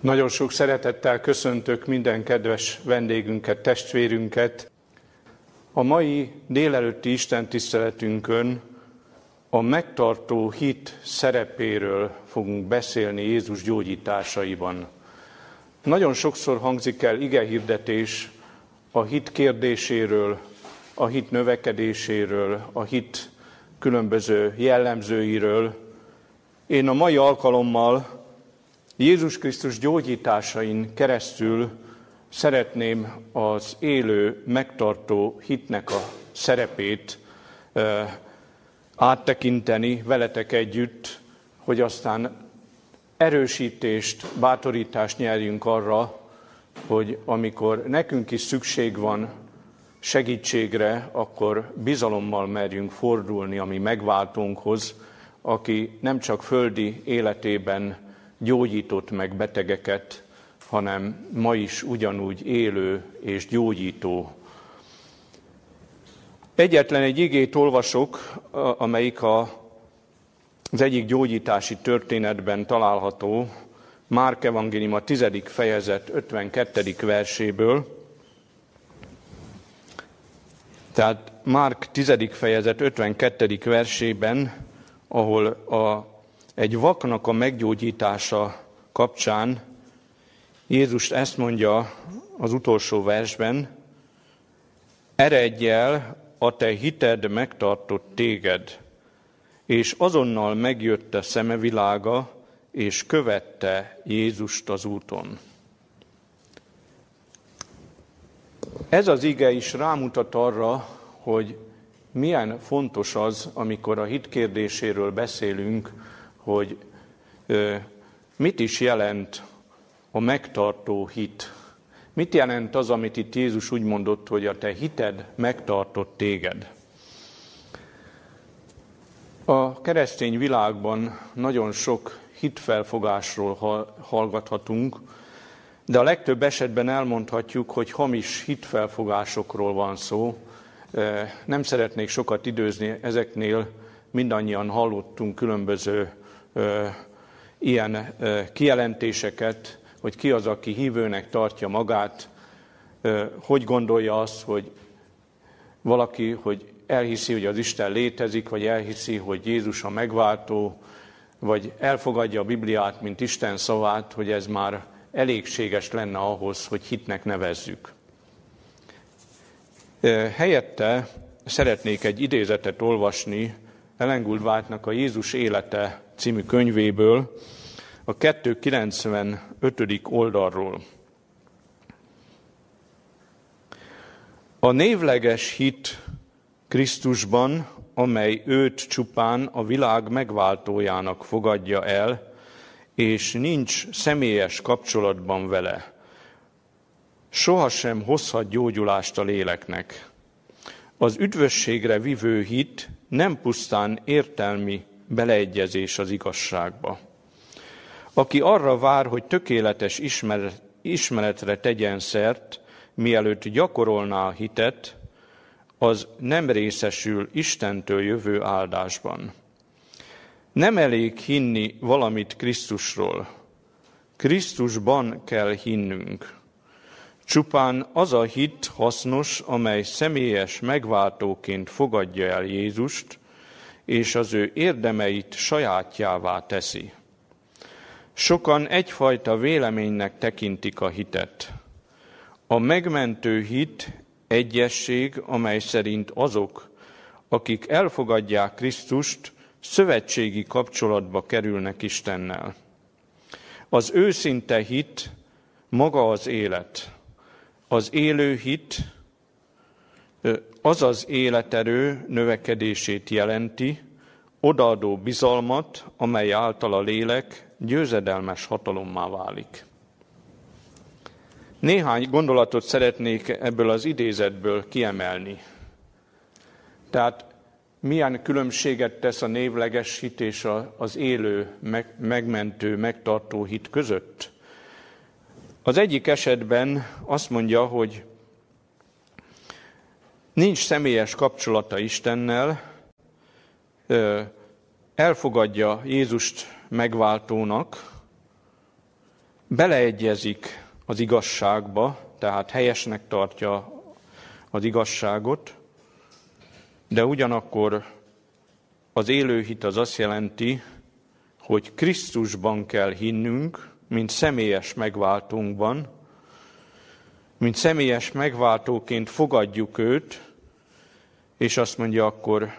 Nagyon sok szeretettel köszöntök minden kedves vendégünket, testvérünket. A mai délelőtti Isten tiszteletünkön a megtartó hit szerepéről fogunk beszélni Jézus gyógyításaiban. Nagyon sokszor hangzik el ige hirdetés a hit kérdéséről, a hit növekedéséről, a hit különböző jellemzőiről. Én a mai alkalommal Jézus Krisztus gyógyításain keresztül szeretném az élő, megtartó hitnek a szerepét áttekinteni veletek együtt, hogy aztán erősítést, bátorítást nyerjünk arra, hogy amikor nekünk is szükség van segítségre, akkor bizalommal merjünk fordulni a mi megváltónkhoz, aki nem csak földi életében gyógyított meg betegeket, hanem ma is ugyanúgy élő és gyógyító. Egyetlen egy igét olvasok, amelyik a, az egyik gyógyítási történetben található, Márk Evangélium a 10. fejezet 52. verséből. Tehát Márk 10. fejezet 52. versében, ahol a egy vaknak a meggyógyítása kapcsán Jézus ezt mondja az utolsó versben, eredj el, a te hited megtartott téged, és azonnal megjött a szemevilága, és követte Jézust az úton. Ez az ige is rámutat arra, hogy milyen fontos az, amikor a hit kérdéséről beszélünk, hogy mit is jelent a megtartó hit. Mit jelent az, amit itt Jézus úgy mondott, hogy a te hited megtartott téged? A keresztény világban nagyon sok hitfelfogásról hallgathatunk, de a legtöbb esetben elmondhatjuk, hogy hamis hitfelfogásokról van szó. Nem szeretnék sokat időzni ezeknél, mindannyian hallottunk különböző ilyen kijelentéseket, hogy ki az, aki hívőnek tartja magát, hogy gondolja azt, hogy valaki, hogy elhiszi, hogy az Isten létezik, vagy elhiszi, hogy Jézus a megváltó, vagy elfogadja a Bibliát, mint Isten szavát, hogy ez már elégséges lenne ahhoz, hogy hitnek nevezzük. Helyette szeretnék egy idézetet olvasni Ellen Gould a Jézus élete című könyvéből, a 295. oldalról. A névleges hit Krisztusban, amely őt csupán a világ megváltójának fogadja el, és nincs személyes kapcsolatban vele, sohasem hozhat gyógyulást a léleknek. Az üdvösségre vivő hit nem pusztán értelmi beleegyezés az igazságba. Aki arra vár, hogy tökéletes ismeret, ismeretre tegyen szert, mielőtt gyakorolná a hitet, az nem részesül Istentől jövő áldásban. Nem elég hinni valamit Krisztusról. Krisztusban kell hinnünk. Csupán az a hit hasznos, amely személyes megváltóként fogadja el Jézust, és az ő érdemeit sajátjává teszi. Sokan egyfajta véleménynek tekintik a hitet. A megmentő hit egyesség, amely szerint azok, akik elfogadják Krisztust, szövetségi kapcsolatba kerülnek Istennel. Az őszinte hit maga az élet. Az élő hit az az életerő növekedését jelenti, odaadó bizalmat, amely által a lélek győzedelmes hatalommá válik. Néhány gondolatot szeretnék ebből az idézetből kiemelni. Tehát milyen különbséget tesz a névleges hit és az élő, megmentő, megtartó hit között? Az egyik esetben azt mondja, hogy nincs személyes kapcsolata Istennel, elfogadja Jézust megváltónak, beleegyezik az igazságba, tehát helyesnek tartja az igazságot, de ugyanakkor az élő hit az azt jelenti, hogy Krisztusban kell hinnünk, mint személyes megváltónkban, mint személyes megváltóként fogadjuk őt, és azt mondja, akkor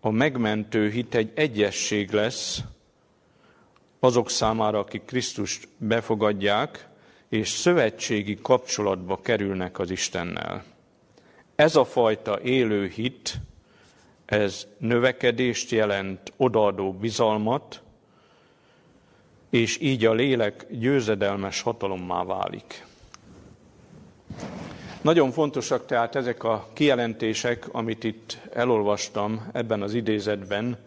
a megmentő hit egy egyesség lesz azok számára, akik Krisztust befogadják, és szövetségi kapcsolatba kerülnek az Istennel. Ez a fajta élő hit, ez növekedést jelent, odaadó bizalmat, és így a lélek győzedelmes hatalommá válik. Nagyon fontosak tehát ezek a kijelentések, amit itt elolvastam ebben az idézetben,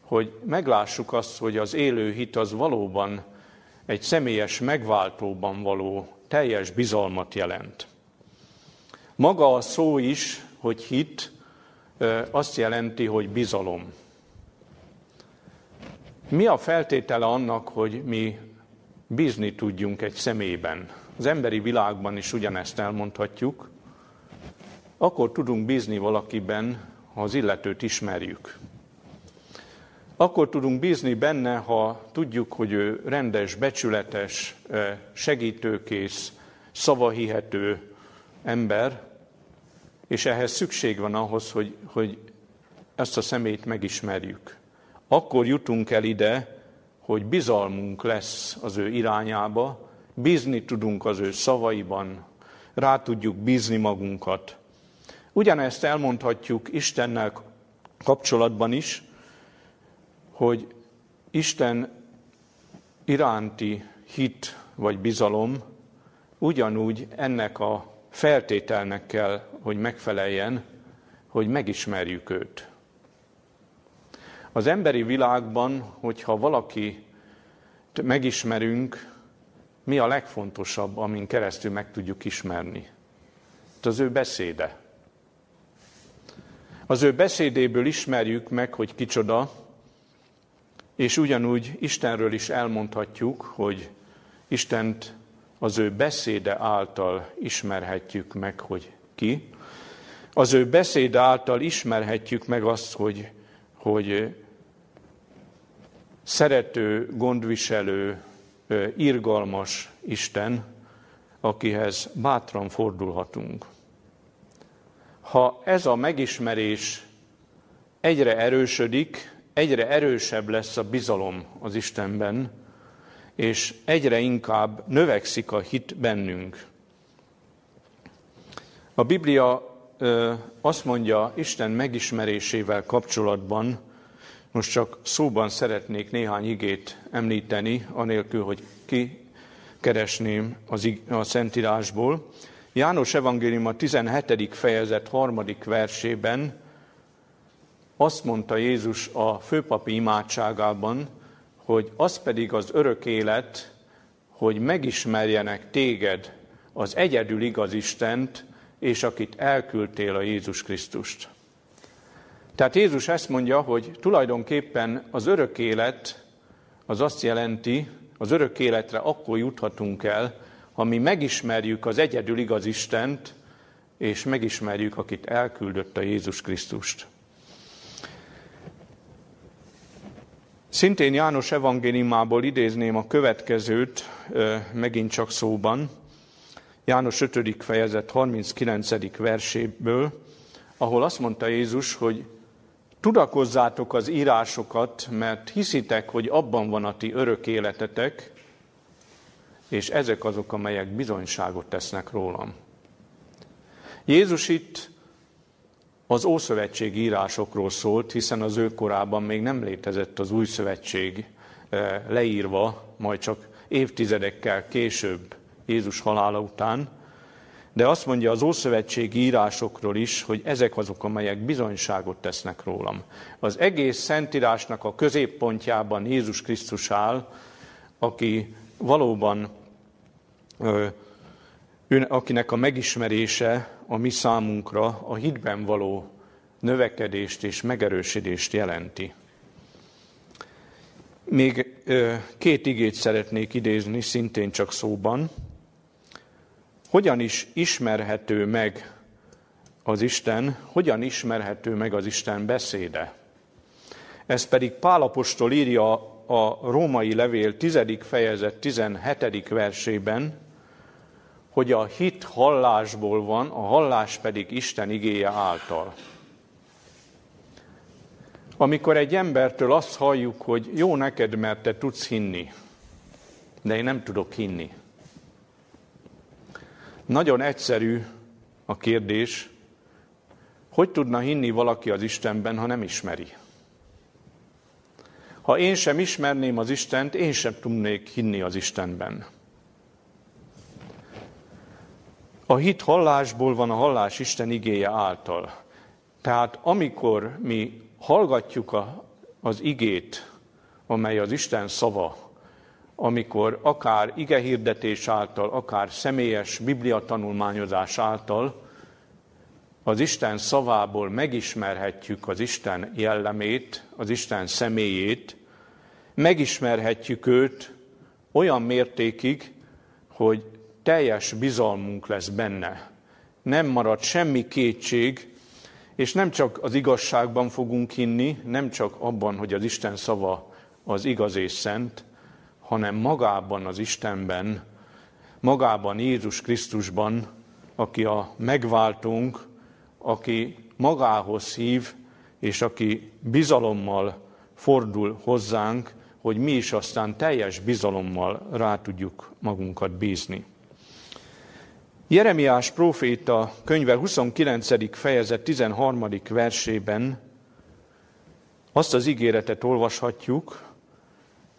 hogy meglássuk azt, hogy az élő hit az valóban egy személyes megváltóban való teljes bizalmat jelent. Maga a szó is, hogy hit, azt jelenti, hogy bizalom. Mi a feltétele annak, hogy mi bízni tudjunk egy személyben? Az emberi világban is ugyanezt elmondhatjuk. Akkor tudunk bízni valakiben, ha az illetőt ismerjük. Akkor tudunk bízni benne, ha tudjuk, hogy ő rendes, becsületes, segítőkész, szavahihető ember, és ehhez szükség van ahhoz, hogy, hogy ezt a szemét megismerjük. Akkor jutunk el ide, hogy bizalmunk lesz az ő irányába, bízni tudunk az ő szavaiban, rá tudjuk bízni magunkat. Ugyanezt elmondhatjuk Istennel kapcsolatban is, hogy Isten iránti hit vagy bizalom ugyanúgy ennek a feltételnek kell, hogy megfeleljen, hogy megismerjük őt. Az emberi világban, hogyha valaki megismerünk, mi a legfontosabb, amin keresztül meg tudjuk ismerni? Az ő beszéde. Az ő beszédéből ismerjük meg, hogy kicsoda, és ugyanúgy Istenről is elmondhatjuk, hogy Istent az ő beszéde által ismerhetjük meg, hogy ki. Az ő beszéde által ismerhetjük meg azt, hogy, hogy szerető, gondviselő, irgalmas Isten, akihez bátran fordulhatunk. Ha ez a megismerés egyre erősödik, egyre erősebb lesz a bizalom az Istenben, és egyre inkább növekszik a hit bennünk. A Biblia azt mondja Isten megismerésével kapcsolatban, most csak szóban szeretnék néhány igét említeni, anélkül, hogy kikeresném az, a Szentírásból. János Evangélium a 17. fejezet harmadik versében azt mondta Jézus a főpapi imádságában, hogy az pedig az örök élet, hogy megismerjenek téged, az egyedül igaz Istent, és akit elküldtél a Jézus Krisztust. Tehát Jézus ezt mondja, hogy tulajdonképpen az örök élet az azt jelenti, az örök életre akkor juthatunk el, ha mi megismerjük az egyedül igaz Istent, és megismerjük, akit elküldött a Jézus Krisztust. Szintén János evangéliumából idézném a következőt, megint csak szóban, János 5. fejezet 39. verséből, ahol azt mondta Jézus, hogy tudakozzátok az írásokat, mert hiszitek, hogy abban van a ti örök életetek, és ezek azok, amelyek bizonyságot tesznek rólam. Jézus itt az Ószövetség írásokról szólt, hiszen az ő korában még nem létezett az Új Szövetség eh, leírva, majd csak évtizedekkel később Jézus halála után, de azt mondja az Ószövetség írásokról is, hogy ezek azok, amelyek bizonyságot tesznek rólam. Az egész Szentírásnak a középpontjában Jézus Krisztus áll, aki valóban, akinek a megismerése a mi számunkra a hitben való növekedést és megerősödést jelenti. Még két igét szeretnék idézni, szintén csak szóban. Hogyan is ismerhető meg az Isten, hogyan ismerhető meg az Isten beszéde? Ez pedig Pálapostól írja a római levél 10. fejezet 17. versében, hogy a hit hallásból van, a hallás pedig Isten igéje által. Amikor egy embertől azt halljuk, hogy jó neked, mert te tudsz hinni, de én nem tudok hinni. Nagyon egyszerű a kérdés, hogy tudna hinni valaki az Istenben, ha nem ismeri? Ha én sem ismerném az Istent, én sem tudnék hinni az Istenben. A hit hallásból van a hallás Isten igéje által. Tehát amikor mi hallgatjuk a, az igét, amely az Isten szava, amikor akár igehirdetés által, akár személyes biblia tanulmányozás által az Isten szavából megismerhetjük az Isten jellemét, az Isten személyét, megismerhetjük őt olyan mértékig, hogy teljes bizalmunk lesz benne. Nem marad semmi kétség, és nem csak az igazságban fogunk hinni, nem csak abban, hogy az Isten szava az igaz és szent, hanem magában az Istenben, magában Jézus Krisztusban, aki a megváltunk, aki magához hív, és aki bizalommal fordul hozzánk, hogy mi is aztán teljes bizalommal rá tudjuk magunkat bízni. Jeremiás próféta könyve 29. fejezet 13. versében azt az ígéretet olvashatjuk,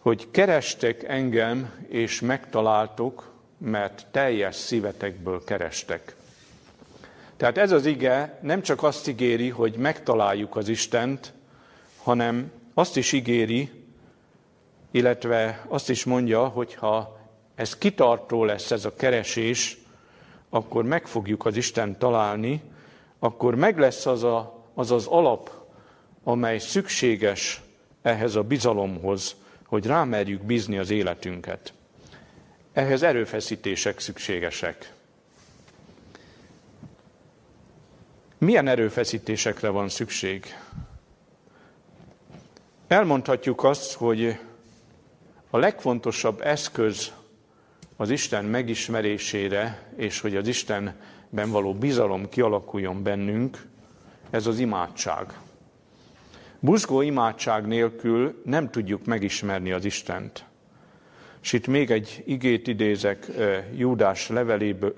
hogy kerestek engem, és megtaláltok, mert teljes szívetekből kerestek. Tehát ez az ige nem csak azt ígéri, hogy megtaláljuk az Istent, hanem azt is ígéri, illetve azt is mondja, hogy ha ez kitartó lesz ez a keresés, akkor meg fogjuk az Isten találni, akkor meg lesz az, a, az az alap, amely szükséges ehhez a bizalomhoz, hogy rámerjük bízni az életünket. Ehhez erőfeszítések szükségesek. Milyen erőfeszítésekre van szükség? Elmondhatjuk azt, hogy a legfontosabb eszköz az Isten megismerésére, és hogy az Istenben való bizalom kialakuljon bennünk, ez az imádság. Buzgó imádság nélkül nem tudjuk megismerni az Istent. És itt még egy igét idézek Júdás leveléből,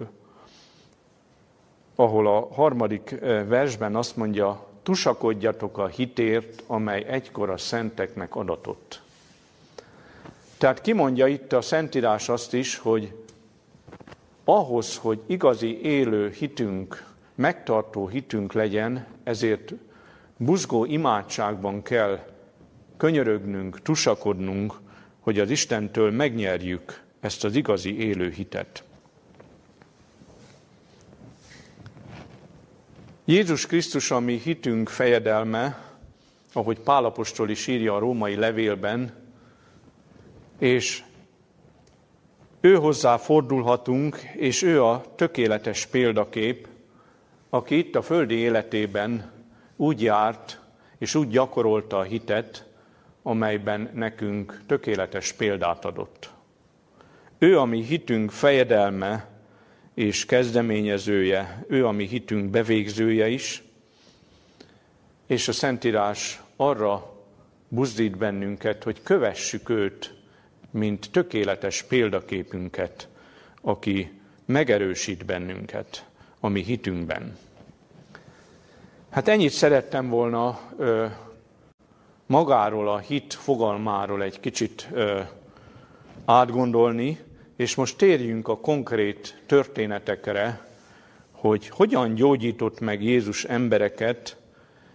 ahol a harmadik versben azt mondja, tusakodjatok a hitért, amely egykor a szenteknek adatott. Tehát kimondja itt a Szentírás azt is, hogy ahhoz, hogy igazi élő hitünk, megtartó hitünk legyen, ezért buzgó imádságban kell könyörögnünk, tusakodnunk, hogy az Istentől megnyerjük ezt az igazi élő hitet. Jézus Krisztus, ami hitünk fejedelme, ahogy Pálapostól is írja a római levélben, és ő hozzá fordulhatunk, és ő a tökéletes példakép, aki itt a földi életében úgy járt, és úgy gyakorolta a hitet, amelyben nekünk tökéletes példát adott. Ő a mi hitünk fejedelme és kezdeményezője, ő a mi hitünk bevégzője is, és a Szentírás arra buzdít bennünket, hogy kövessük őt mint tökéletes példaképünket, aki megerősít bennünket a mi hitünkben. Hát ennyit szerettem volna ö, magáról a hit fogalmáról egy kicsit ö, átgondolni, és most térjünk a konkrét történetekre, hogy hogyan gyógyított meg Jézus embereket,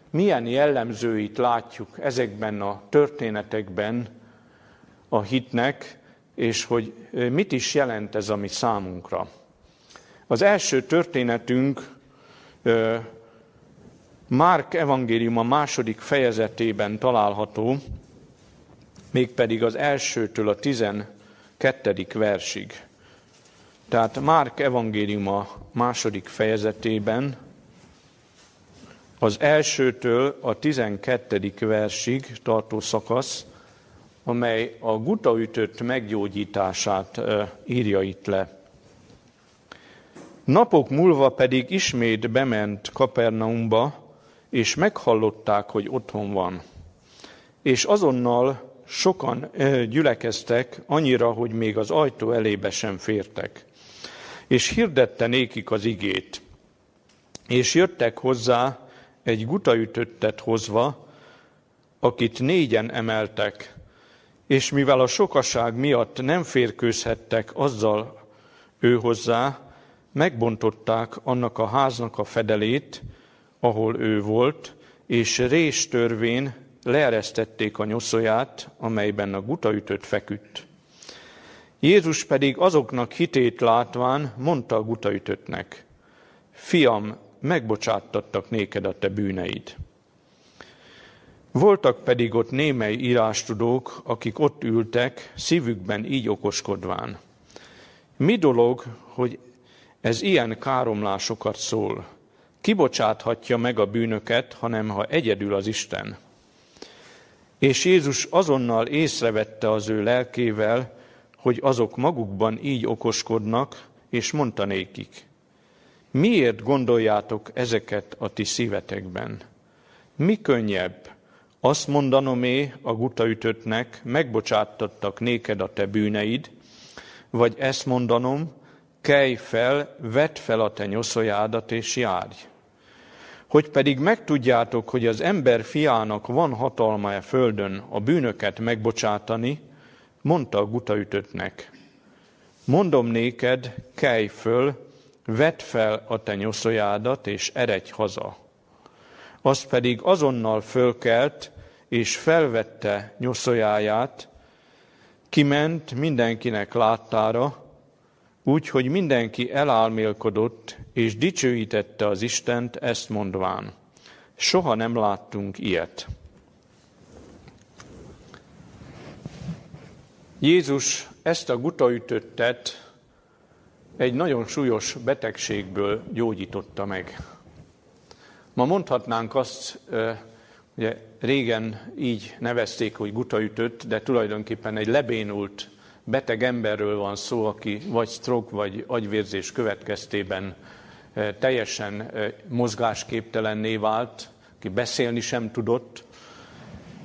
milyen jellemzőit látjuk ezekben a történetekben, a hitnek, és hogy mit is jelent ez a mi számunkra. Az első történetünk Márk evangélium a második fejezetében található, mégpedig az elsőtől a tizenkettedik versig. Tehát Márk evangéliuma második fejezetében az elsőtől a tizenkettedik versig tartó szakasz, amely a gutaütött meggyógyítását írja itt le. Napok múlva pedig ismét bement Kapernaumba, és meghallották, hogy otthon van. És azonnal sokan gyülekeztek, annyira, hogy még az ajtó elébe sem fértek. És hirdette nékik az igét. És jöttek hozzá egy gutaütöttet hozva, akit négyen emeltek, és mivel a sokaság miatt nem férkőzhettek azzal ő hozzá, megbontották annak a háznak a fedelét, ahol ő volt, és rés törvén leeresztették a nyoszóját, amelyben a gutaütött feküdt. Jézus pedig azoknak hitét látván mondta a gutaütöttnek, Fiam, megbocsáttattak néked a te bűneid. Voltak pedig ott némely írástudók, akik ott ültek, szívükben így okoskodván. Mi dolog, hogy ez ilyen káromlásokat szól? Kibocsáthatja meg a bűnöket, hanem ha egyedül az Isten. És Jézus azonnal észrevette az ő lelkével, hogy azok magukban így okoskodnak, és mondta nékik, miért gondoljátok ezeket a ti szívetekben? Mi könnyebb, azt mondanom-é a gutaütöttnek, megbocsáttattak néked a te bűneid, vagy ezt mondanom, kelj fel, vedd fel a te nyoszoljádat és járj. Hogy pedig megtudjátok, hogy az ember fiának van hatalma e földön a bűnöket megbocsátani, mondta a gutaütöttnek. Mondom néked, kelj föl, vedd fel a te nyoszoljádat, és eredj haza. Az pedig azonnal fölkelt, és felvette nyoszójáját, kiment mindenkinek láttára, úgy, hogy mindenki elálmélkodott, és dicsőítette az Istent ezt mondván. Soha nem láttunk ilyet. Jézus ezt a gutaütöttet egy nagyon súlyos betegségből gyógyította meg. Ma mondhatnánk azt, ugye régen így nevezték, hogy gutaütött, de tulajdonképpen egy lebénult beteg emberről van szó, aki vagy stroke, vagy agyvérzés következtében teljesen mozgásképtelenné vált, aki beszélni sem tudott.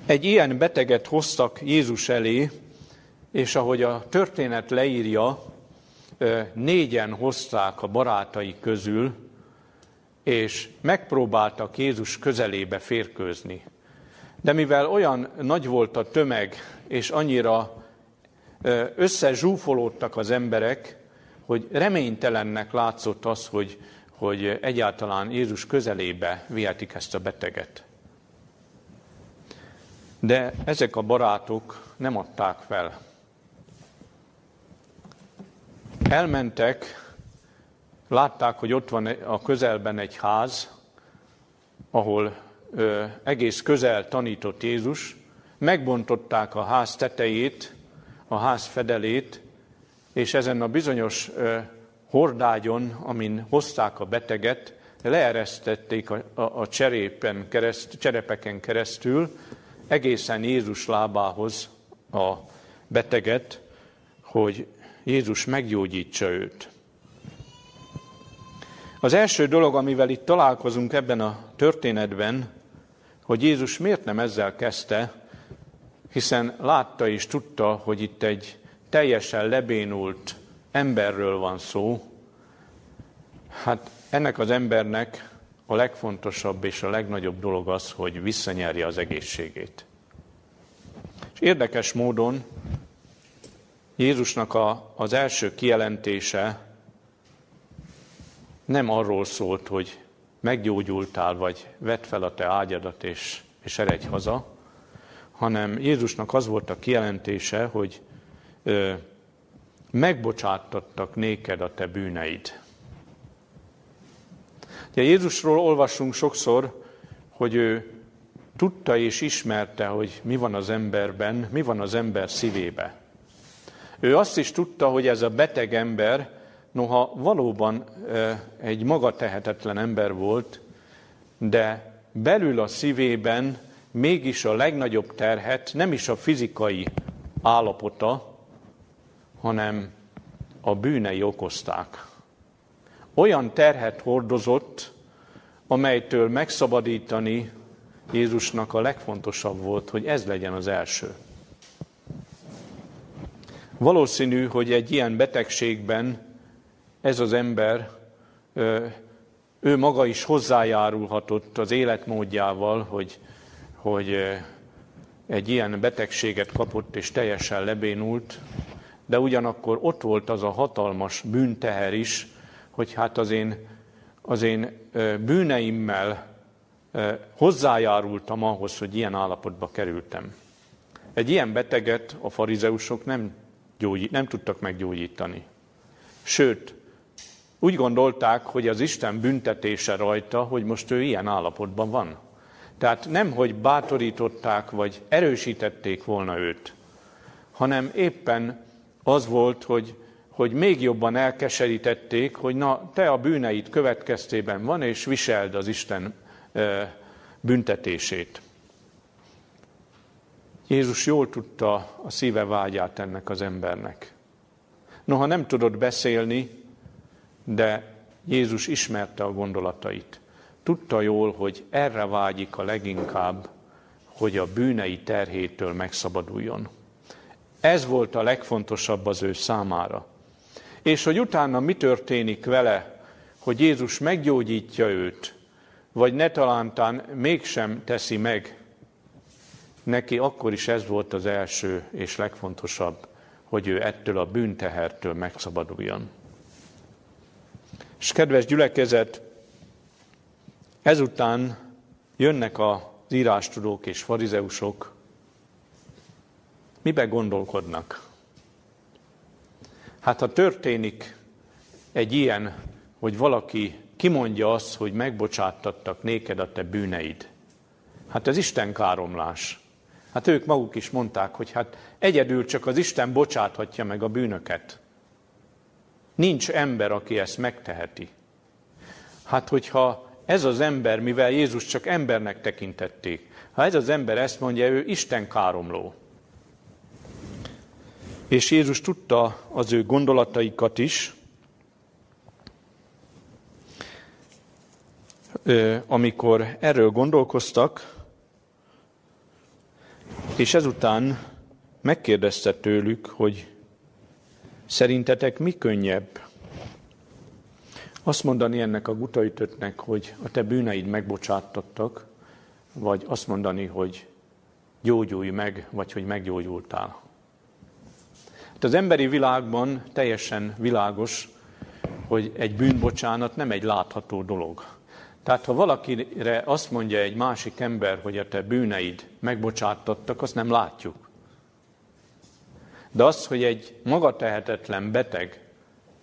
Egy ilyen beteget hoztak Jézus elé, és ahogy a történet leírja, négyen hozták a barátai közül, és megpróbáltak Jézus közelébe férkőzni. De mivel olyan nagy volt a tömeg, és annyira összezsúfolódtak az emberek, hogy reménytelennek látszott az, hogy, hogy egyáltalán Jézus közelébe vihetik ezt a beteget. De ezek a barátok nem adták fel. Elmentek, látták, hogy ott van a közelben egy ház, ahol ö, egész közel tanított Jézus, megbontották a ház tetejét, a ház fedelét, és ezen a bizonyos hordágyon, amin hozták a beteget, leeresztették a, a, a cserépen kereszt, cserepeken keresztül egészen Jézus lábához a beteget, hogy Jézus meggyógyítsa őt. Az első dolog, amivel itt találkozunk ebben a történetben, hogy Jézus miért nem ezzel kezdte, hiszen látta és tudta, hogy itt egy teljesen lebénult emberről van szó. Hát ennek az embernek a legfontosabb és a legnagyobb dolog az, hogy visszanyerje az egészségét. És érdekes módon Jézusnak a, az első kijelentése nem arról szólt, hogy meggyógyultál, vagy vedd fel a te ágyadat, és, és eredj haza, hanem Jézusnak az volt a kijelentése, hogy ö, megbocsáttattak néked a te bűneid. Ugye Jézusról olvasunk sokszor, hogy ő tudta és ismerte, hogy mi van az emberben, mi van az ember szívébe. Ő azt is tudta, hogy ez a beteg ember, noha valóban egy maga tehetetlen ember volt, de belül a szívében mégis a legnagyobb terhet nem is a fizikai állapota, hanem a bűnei okozták. Olyan terhet hordozott, amelytől megszabadítani Jézusnak a legfontosabb volt, hogy ez legyen az első. Valószínű, hogy egy ilyen betegségben ez az ember, ő maga is hozzájárulhatott az életmódjával, hogy, hogy egy ilyen betegséget kapott és teljesen lebénult, de ugyanakkor ott volt az a hatalmas bűnteher is, hogy hát az én, az én bűneimmel hozzájárultam ahhoz, hogy ilyen állapotba kerültem. Egy ilyen beteget a farizeusok nem, gyógyít, nem tudtak meggyógyítani. Sőt, úgy gondolták, hogy az Isten büntetése rajta, hogy most ő ilyen állapotban van. Tehát nem, hogy bátorították, vagy erősítették volna őt, hanem éppen az volt, hogy, hogy még jobban elkeserítették, hogy na, te a bűneid következtében van, és viseld az Isten büntetését. Jézus jól tudta a szíve vágyát ennek az embernek. Noha nem tudott beszélni, de Jézus ismerte a gondolatait. Tudta jól, hogy erre vágyik a leginkább, hogy a bűnei terhétől megszabaduljon. Ez volt a legfontosabb az ő számára. És hogy utána mi történik vele, hogy Jézus meggyógyítja őt, vagy ne talántán mégsem teszi meg, neki akkor is ez volt az első és legfontosabb, hogy ő ettől a bűntehertől megszabaduljon. És kedves gyülekezet, ezután jönnek az írástudók és farizeusok, mibe gondolkodnak? Hát ha történik egy ilyen, hogy valaki kimondja azt, hogy megbocsáttattak néked a te bűneid. Hát ez Isten káromlás. Hát ők maguk is mondták, hogy hát egyedül csak az Isten bocsáthatja meg a bűnöket. Nincs ember, aki ezt megteheti. Hát hogyha ez az ember, mivel Jézus csak embernek tekintették, ha ez az ember ezt mondja, ő Isten káromló. És Jézus tudta az ő gondolataikat is, amikor erről gondolkoztak, és ezután megkérdezte tőlük, hogy szerintetek mi könnyebb? Azt mondani ennek a gutaütöttnek, hogy a te bűneid megbocsáttattak, vagy azt mondani, hogy gyógyulj meg, vagy hogy meggyógyultál. Hát az emberi világban teljesen világos, hogy egy bűnbocsánat nem egy látható dolog. Tehát ha valakire azt mondja egy másik ember, hogy a te bűneid megbocsáttattak, azt nem látjuk. De az, hogy egy magatehetetlen beteg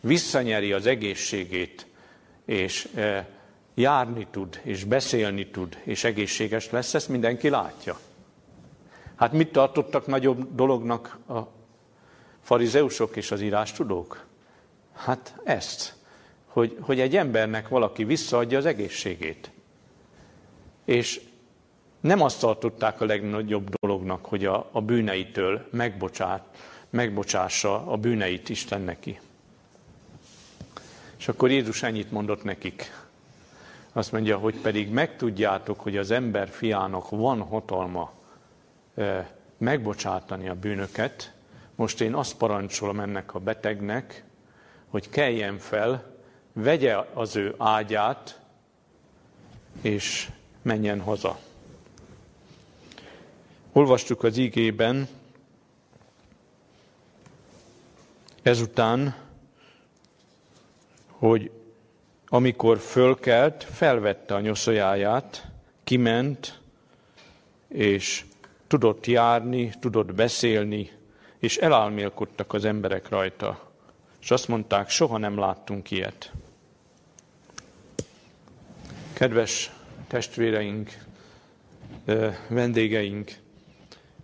visszanyeri az egészségét, és e, járni tud, és beszélni tud, és egészséges lesz, ezt mindenki látja. Hát mit tartottak nagyobb dolognak a farizeusok és az írástudók? Hát ezt hogy, hogy egy embernek valaki visszaadja az egészségét. És nem azt tartották a legnagyobb dolognak, hogy a, a bűneitől megbocsát, megbocsássa a bűneit Isten neki. És akkor Jézus ennyit mondott nekik. Azt mondja, hogy pedig megtudjátok, hogy az ember fiának van hatalma megbocsátani a bűnöket. Most én azt parancsolom ennek a betegnek, hogy keljen fel, vegye az ő ágyát, és menjen haza. Olvastuk az ígében, ezután, hogy amikor fölkelt, felvette a nyoszójáját, kiment, és tudott járni, tudott beszélni, és elálmélkodtak az emberek rajta. És azt mondták, soha nem láttunk ilyet. Kedves testvéreink, vendégeink.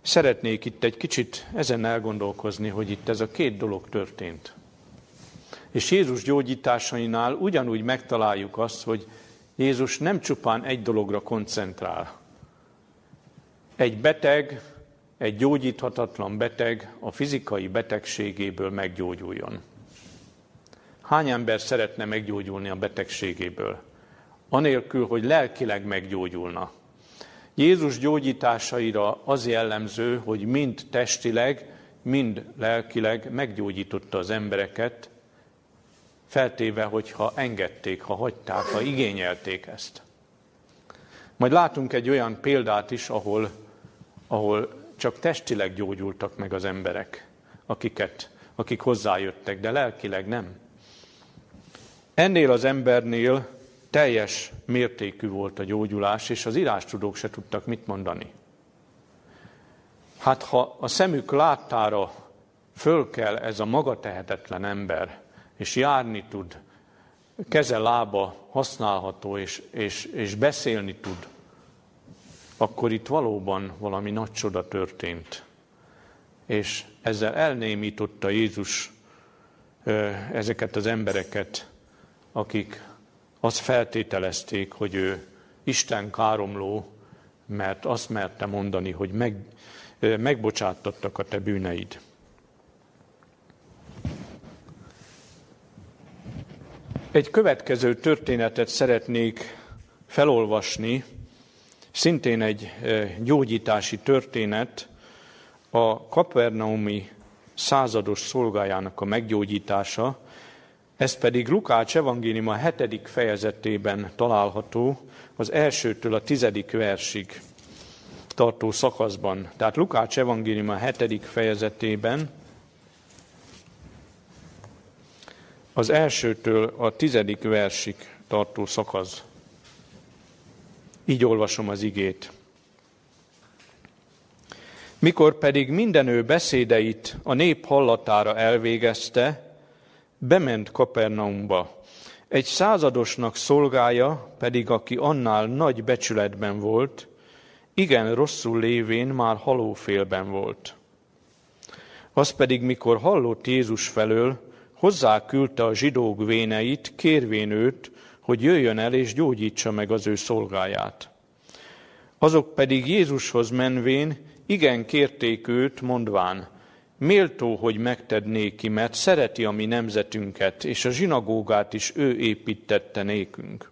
Szeretnék itt egy kicsit ezen elgondolkozni, hogy itt ez a két dolog történt. És Jézus gyógyításainál ugyanúgy megtaláljuk azt, hogy Jézus nem csupán egy dologra koncentrál. Egy beteg, egy gyógyíthatatlan beteg a fizikai betegségéből meggyógyuljon. Hány ember szeretne meggyógyulni a betegségéből? Anélkül, hogy lelkileg meggyógyulna. Jézus gyógyításaira az jellemző, hogy mind testileg, mind lelkileg meggyógyította az embereket, feltéve, hogyha engedték, ha hagyták, ha igényelték ezt. Majd látunk egy olyan példát is, ahol, ahol csak testileg gyógyultak meg az emberek, akiket, akik hozzájöttek, de lelkileg nem. Ennél az embernél teljes mértékű volt a gyógyulás, és az írástudók se tudtak mit mondani. Hát ha a szemük láttára föl kell ez a maga tehetetlen ember, és járni tud, keze, lába használható, és, és, és beszélni tud, akkor itt valóban valami nagy csoda történt. És ezzel elnémította Jézus ezeket az embereket, akik azt feltételezték, hogy ő Isten káromló, mert azt merte mondani, hogy meg, megbocsáttattak a te bűneid. Egy következő történetet szeretnék felolvasni, szintén egy gyógyítási történet, a Kapernaumi százados szolgájának a meggyógyítása, ez pedig Lukács evangélium a hetedik fejezetében található, az elsőtől a tizedik versig tartó szakaszban. Tehát Lukács evangélium a hetedik fejezetében, az elsőtől a tizedik versig tartó szakasz. Így olvasom az igét. Mikor pedig mindenő beszédeit a nép hallatára elvégezte, bement Kapernaumba. Egy századosnak szolgája pedig, aki annál nagy becsületben volt, igen rosszul lévén már halófélben volt. Az pedig, mikor hallott Jézus felől, hozzá küldte a zsidók véneit, kérvén őt, hogy jöjjön el és gyógyítsa meg az ő szolgáját. Azok pedig Jézushoz menvén igen kérték őt, mondván, Méltó, hogy megted néki, mert szereti a mi nemzetünket, és a zsinagógát is ő építette nékünk.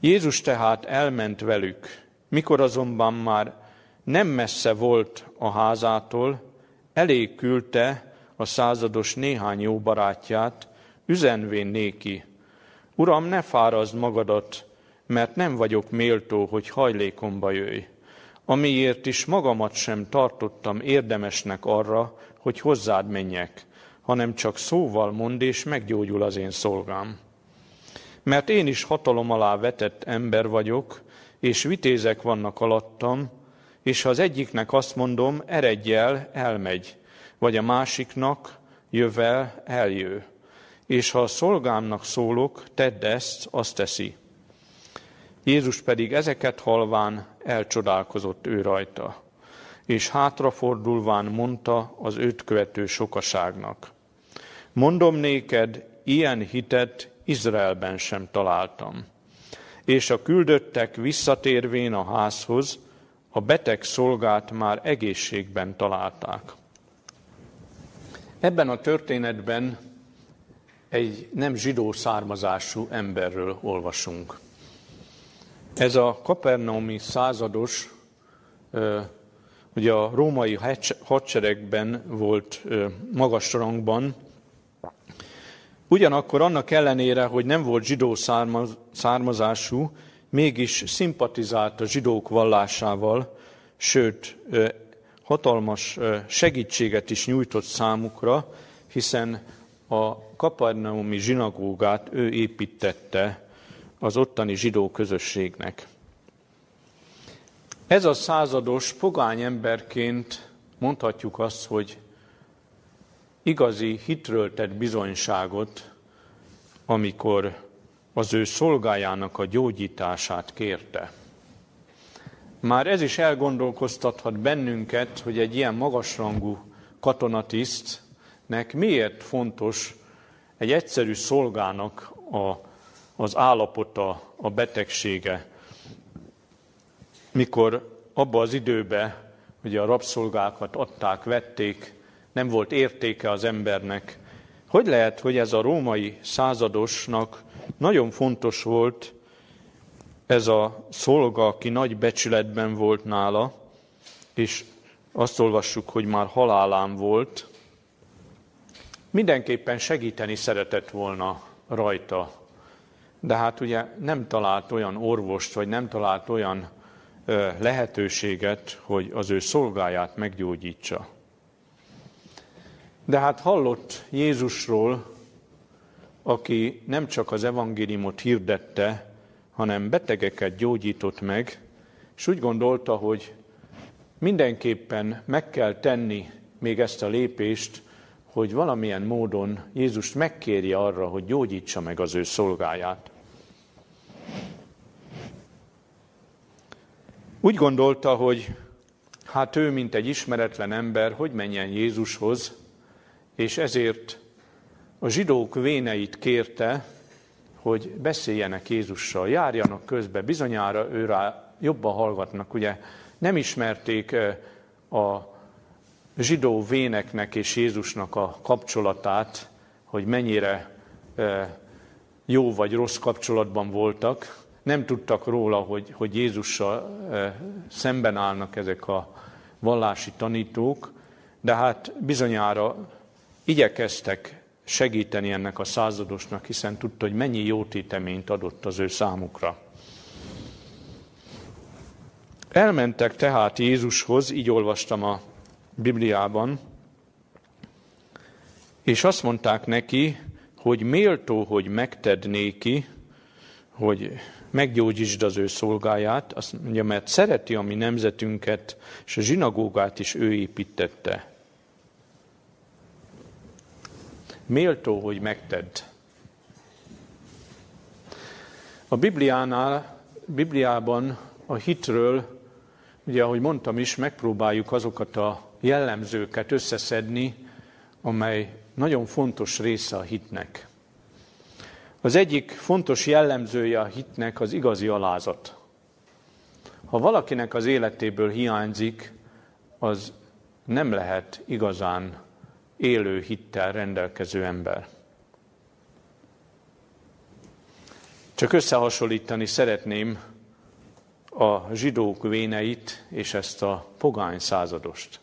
Jézus tehát elment velük, mikor azonban már nem messze volt a házától, elég küldte a százados néhány jó barátját, üzenvén néki, Uram, ne fárazd magadat, mert nem vagyok méltó, hogy hajlékomba jöjj amiért is magamat sem tartottam érdemesnek arra, hogy hozzád menjek, hanem csak szóval mond, és meggyógyul az én szolgám. Mert én is hatalom alá vetett ember vagyok, és vitézek vannak alattam, és ha az egyiknek azt mondom, eredj el, elmegy, vagy a másiknak, jövel, eljő. És ha a szolgámnak szólok, tedd ezt, azt teszi. Jézus pedig ezeket halván elcsodálkozott ő rajta, és hátrafordulván mondta az őt követő sokaságnak. Mondom néked, ilyen hitet Izraelben sem találtam. És a küldöttek visszatérvén a házhoz, a beteg szolgát már egészségben találták. Ebben a történetben egy nem zsidó származású emberről olvasunk. Ez a kapernaumi százados, ugye a római hadseregben volt magas rangban, ugyanakkor annak ellenére, hogy nem volt zsidó származású, mégis szimpatizált a zsidók vallásával, sőt, hatalmas segítséget is nyújtott számukra, hiszen a kapernaumi zsinagógát ő építette az ottani zsidó közösségnek. Ez a százados pogány emberként mondhatjuk azt, hogy igazi hitről tett bizonyságot, amikor az ő szolgájának a gyógyítását kérte. Már ez is elgondolkoztathat bennünket, hogy egy ilyen magasrangú katonatisztnek miért fontos egy egyszerű szolgának a, az állapota, a betegsége. Mikor abba az időbe ugye a rabszolgákat adták, vették, nem volt értéke az embernek. Hogy lehet, hogy ez a római századosnak nagyon fontos volt ez a szolga, aki nagy becsületben volt nála, és azt olvassuk, hogy már halálán volt, mindenképpen segíteni szeretett volna rajta. De hát ugye nem talált olyan orvost, vagy nem talált olyan lehetőséget, hogy az ő szolgáját meggyógyítsa. De hát hallott Jézusról, aki nem csak az evangéliumot hirdette, hanem betegeket gyógyított meg, és úgy gondolta, hogy mindenképpen meg kell tenni még ezt a lépést, hogy valamilyen módon Jézust megkérje arra, hogy gyógyítsa meg az ő szolgáját. Úgy gondolta, hogy hát ő, mint egy ismeretlen ember, hogy menjen Jézushoz, és ezért a zsidók véneit kérte, hogy beszéljenek Jézussal, járjanak közbe, bizonyára őrá jobban hallgatnak. Ugye nem ismerték a zsidó véneknek és Jézusnak a kapcsolatát, hogy mennyire jó vagy rossz kapcsolatban voltak. Nem tudtak róla, hogy, hogy Jézussal szemben állnak ezek a vallási tanítók, de hát bizonyára igyekeztek segíteni ennek a századosnak, hiszen tudta, hogy mennyi jó téteményt adott az ő számukra. Elmentek tehát Jézushoz, így olvastam a Bibliában, és azt mondták neki, hogy méltó, hogy megted néki, hogy meggyógyítsd az ő szolgáját, azt mondja, mert szereti a mi nemzetünket, és a zsinagógát is ő építette. Méltó, hogy megtedd. A Bibliánál, Bibliában a hitről, ugye ahogy mondtam is, megpróbáljuk azokat a jellemzőket összeszedni, amely nagyon fontos része a hitnek. Az egyik fontos jellemzője a hitnek az igazi alázat. Ha valakinek az életéből hiányzik, az nem lehet igazán élő hittel rendelkező ember. Csak összehasonlítani szeretném a zsidók véneit és ezt a pogány századost.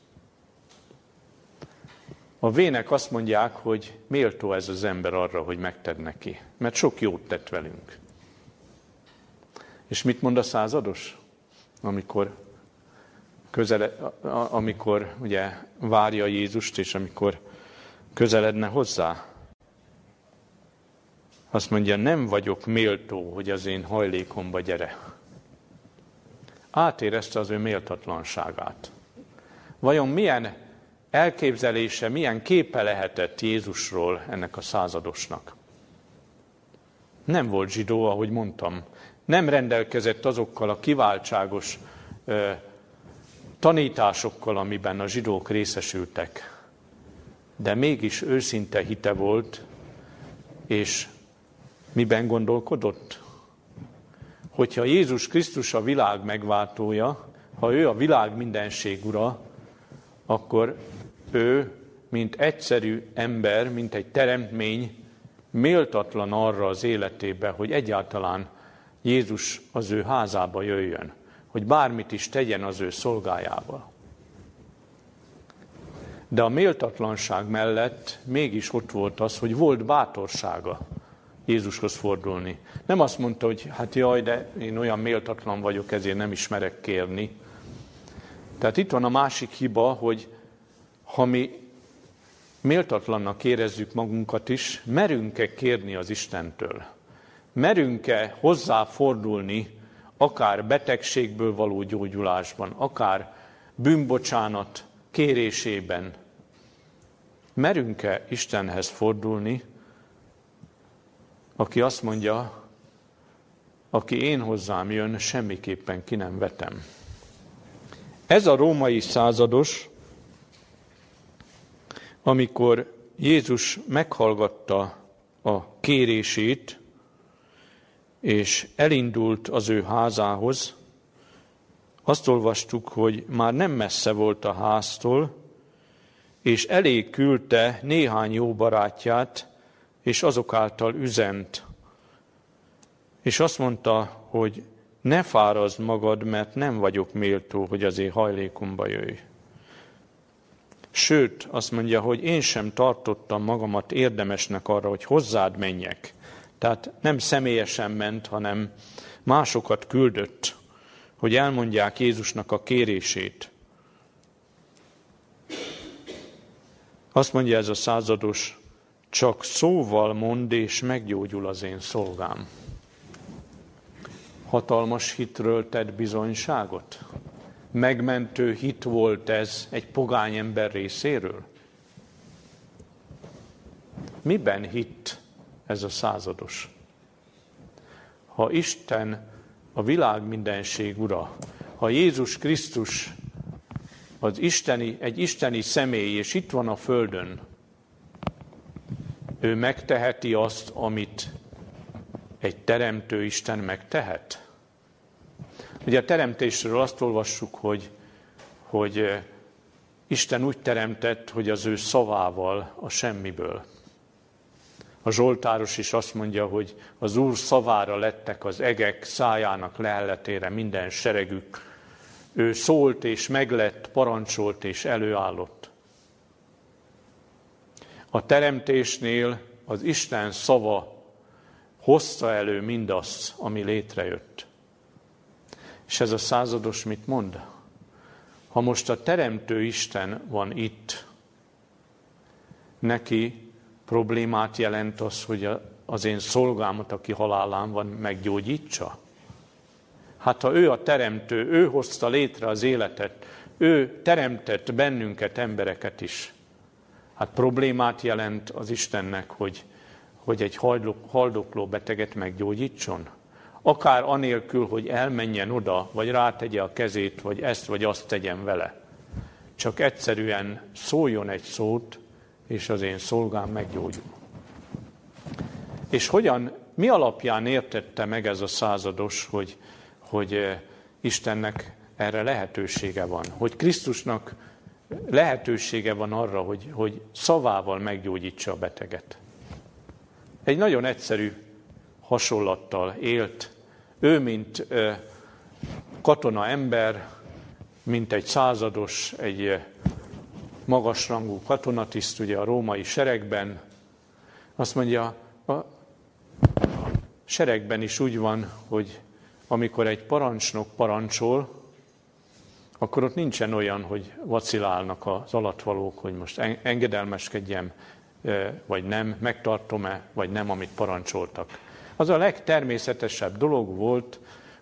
A vének azt mondják, hogy méltó ez az ember arra, hogy megted neki, mert sok jót tett velünk. És mit mond a százados, amikor, közele, amikor ugye várja Jézust, és amikor közeledne hozzá? Azt mondja, nem vagyok méltó, hogy az én hajlékomba gyere. Átérezte az ő méltatlanságát. Vajon milyen elképzelése, milyen képe lehetett Jézusról ennek a századosnak. Nem volt zsidó, ahogy mondtam. Nem rendelkezett azokkal a kiváltságos ö, tanításokkal, amiben a zsidók részesültek. De mégis őszinte hite volt, és miben gondolkodott? Hogyha Jézus Krisztus a világ megváltója, ha ő a világ mindenség ura, akkor ő, mint egyszerű ember, mint egy teremtmény, méltatlan arra az életébe, hogy egyáltalán Jézus az ő házába jöjjön, hogy bármit is tegyen az ő szolgájába. De a méltatlanság mellett mégis ott volt az, hogy volt bátorsága Jézushoz fordulni. Nem azt mondta, hogy hát jaj, de én olyan méltatlan vagyok, ezért nem ismerek kérni. Tehát itt van a másik hiba, hogy ha mi méltatlannak érezzük magunkat is, merünk-e kérni az Istentől? Merünk-e hozzáfordulni, akár betegségből való gyógyulásban, akár bűnbocsánat kérésében? Merünk-e Istenhez fordulni, aki azt mondja, aki én hozzám jön, semmiképpen ki nem vetem. Ez a római százados, amikor Jézus meghallgatta a kérését, és elindult az ő házához, azt olvastuk, hogy már nem messze volt a háztól, és elég küldte néhány jó barátját, és azok által üzent. És azt mondta, hogy ne fárazd magad, mert nem vagyok méltó, hogy az én hajlékomba jöjj. Sőt, azt mondja, hogy én sem tartottam magamat érdemesnek arra, hogy hozzád menjek. Tehát nem személyesen ment, hanem másokat küldött, hogy elmondják Jézusnak a kérését. Azt mondja ez a százados, csak szóval mond és meggyógyul az én szolgám. Hatalmas hitről tett bizonyságot? Megmentő hit volt ez egy pogány ember részéről? Miben hitt ez a százados? Ha Isten a világ mindenség ura, ha Jézus Krisztus az isteni, egy isteni személy, és itt van a földön, ő megteheti azt, amit egy teremtő Isten megtehet? Ugye a teremtésről azt olvassuk, hogy, hogy eh, Isten úgy teremtett, hogy az ő szavával a semmiből. A Zsoltáros is azt mondja, hogy az Úr szavára lettek az egek szájának lehelletére minden seregük. Ő szólt és meglett, parancsolt és előállott. A teremtésnél az Isten szava hozta elő mindazt, ami létrejött. És ez a százados mit mond? Ha most a teremtő Isten van itt, neki problémát jelent az, hogy az én szolgámat, aki halálán van, meggyógyítsa? Hát ha ő a teremtő, ő hozta létre az életet, ő teremtett bennünket, embereket is, hát problémát jelent az Istennek, hogy, hogy egy haldokló beteget meggyógyítson? Akár anélkül, hogy elmenjen oda, vagy rátegye a kezét, vagy ezt vagy azt tegyen vele. Csak egyszerűen szóljon egy szót, és az én szolgám meggyógyul. És hogyan, mi alapján értette meg ez a százados, hogy, hogy eh, Istennek erre lehetősége van, hogy Krisztusnak lehetősége van arra, hogy, hogy szavával meggyógyítsa a beteget. Egy nagyon egyszerű hasonlattal élt. Ő, mint eh, katona ember, mint egy százados, egy eh, magasrangú katonatiszt ugye a római seregben. Azt mondja, a seregben is úgy van, hogy amikor egy parancsnok parancsol, akkor ott nincsen olyan, hogy vacilálnak az alatvalók, hogy most engedelmeskedjem, vagy nem, megtartom-e, vagy nem, amit parancsoltak. Az a legtermészetesebb dolog volt,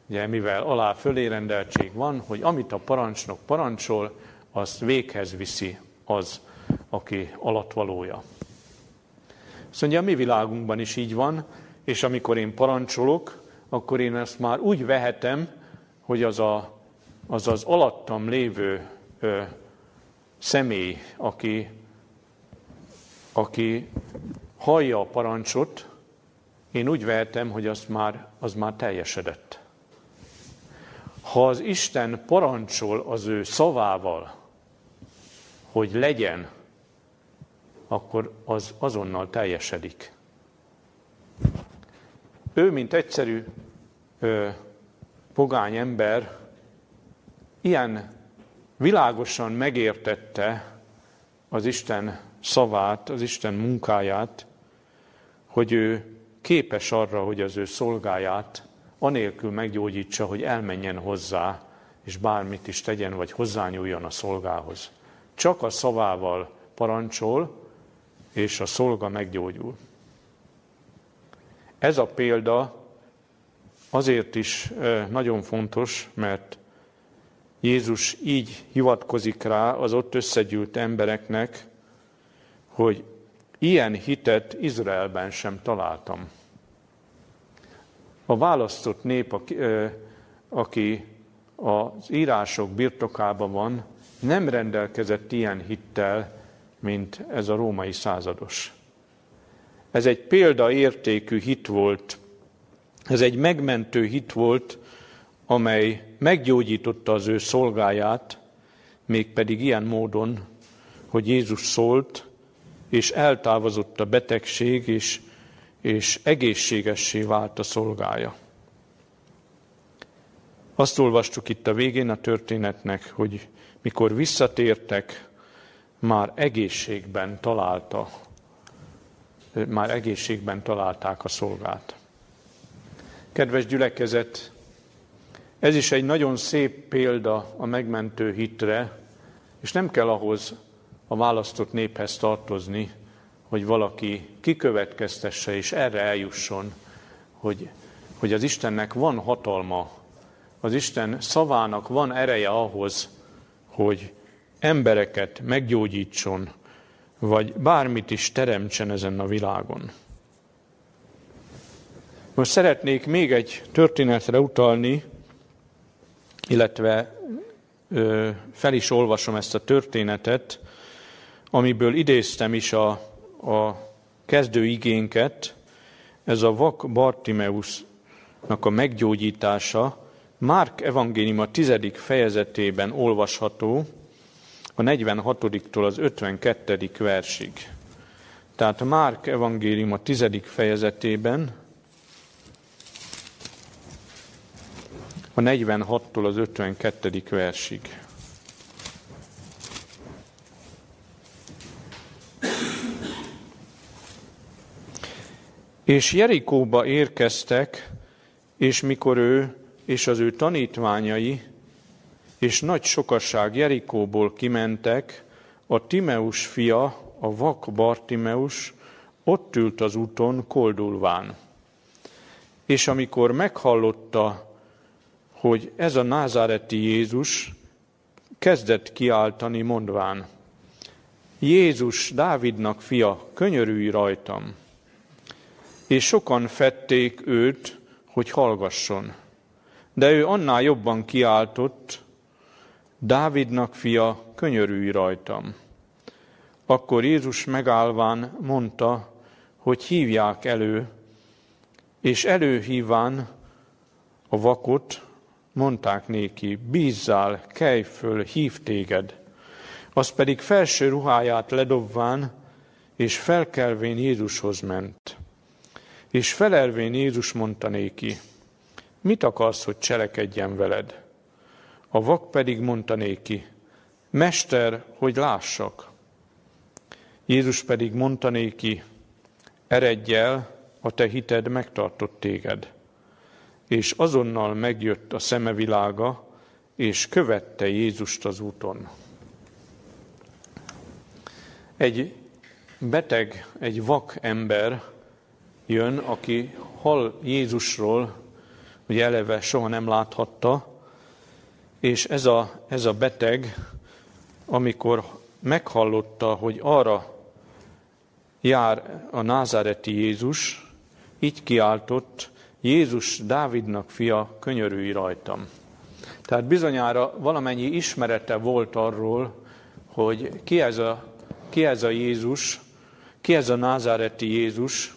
ugye mivel alá fölérendeltség van, hogy amit a parancsnok parancsol, azt véghez viszi az, aki alatvalója. Azt mondja, a mi világunkban is így van, és amikor én parancsolok, akkor én ezt már úgy vehetem, hogy az a, az, az alattam lévő ö, személy, aki, aki hallja a parancsot, én úgy vehetem, hogy az már, az már teljesedett. Ha az Isten parancsol az ő szavával, hogy legyen, akkor az azonnal teljesedik. Ő, mint egyszerű ö, pogány ember, ilyen világosan megértette az Isten szavát, az Isten munkáját, hogy ő képes arra, hogy az ő szolgáját anélkül meggyógyítsa, hogy elmenjen hozzá, és bármit is tegyen, vagy hozzányúljon a szolgához. Csak a szavával parancsol, és a szolga meggyógyul. Ez a példa azért is nagyon fontos, mert Jézus így hivatkozik rá az ott összegyűlt embereknek, hogy ilyen hitet Izraelben sem találtam. A választott nép, aki, aki az írások birtokában van, nem rendelkezett ilyen hittel, mint ez a római százados. Ez egy példaértékű hit volt, ez egy megmentő hit volt, amely meggyógyította az ő szolgáját, mégpedig ilyen módon, hogy Jézus szólt, és eltávozott a betegség, és, és egészségessé vált a szolgája. Azt olvastuk itt a végén a történetnek, hogy mikor visszatértek, már egészségben találta, már egészségben találták a szolgát. Kedves gyülekezet, ez is egy nagyon szép példa a megmentő hitre, és nem kell ahhoz a választott néphez tartozni, hogy valaki kikövetkeztesse és erre eljusson, hogy, hogy az Istennek van hatalma, az Isten szavának van ereje ahhoz, hogy embereket meggyógyítson, vagy bármit is teremtsen ezen a világon. Most szeretnék még egy történetre utalni, illetve ö, fel is olvasom ezt a történetet, amiből idéztem is a, a kezdő igénket, ez a vak Bartimeusnak a meggyógyítása, Márk evangélium tizedik fejezetében olvasható, a 46-tól az 52. versig. Tehát Márk evangélium a tizedik fejezetében, a 46-tól az 52. versig. És Jerikóba érkeztek, és mikor ő és az ő tanítványai és nagy sokasság Jerikóból kimentek, a Timeus fia, a vak Bartimeus ott ült az úton koldulván. És amikor meghallotta, hogy ez a názáreti Jézus, kezdett kiáltani, mondván, Jézus, Dávidnak fia, könyörülj rajtam. És sokan fették őt, hogy hallgasson. De ő annál jobban kiáltott, Dávidnak fia, könyörülj rajtam. Akkor Jézus megállván mondta, hogy hívják elő, és előhíván a vakot, mondták néki, bízzál, kelj föl, hív téged. Az pedig felső ruháját ledobván, és felkelvén Jézushoz ment. És felelvén Jézus mondta néki, mit akarsz, hogy cselekedjen veled? A vak pedig mondta néki, Mester, hogy lássak. Jézus pedig mondta néki, eredj el, a te hited megtartott téged. És azonnal megjött a szemevilága, és követte Jézust az úton. Egy beteg, egy vak ember jön, aki hall Jézusról, hogy eleve soha nem láthatta, és ez a, ez a beteg, amikor meghallotta, hogy arra jár a názáreti Jézus, így kiáltott, Jézus Dávidnak fia, könyörülj rajtam. Tehát bizonyára valamennyi ismerete volt arról, hogy ki ez a, ki ez a Jézus, ki ez a názáreti Jézus,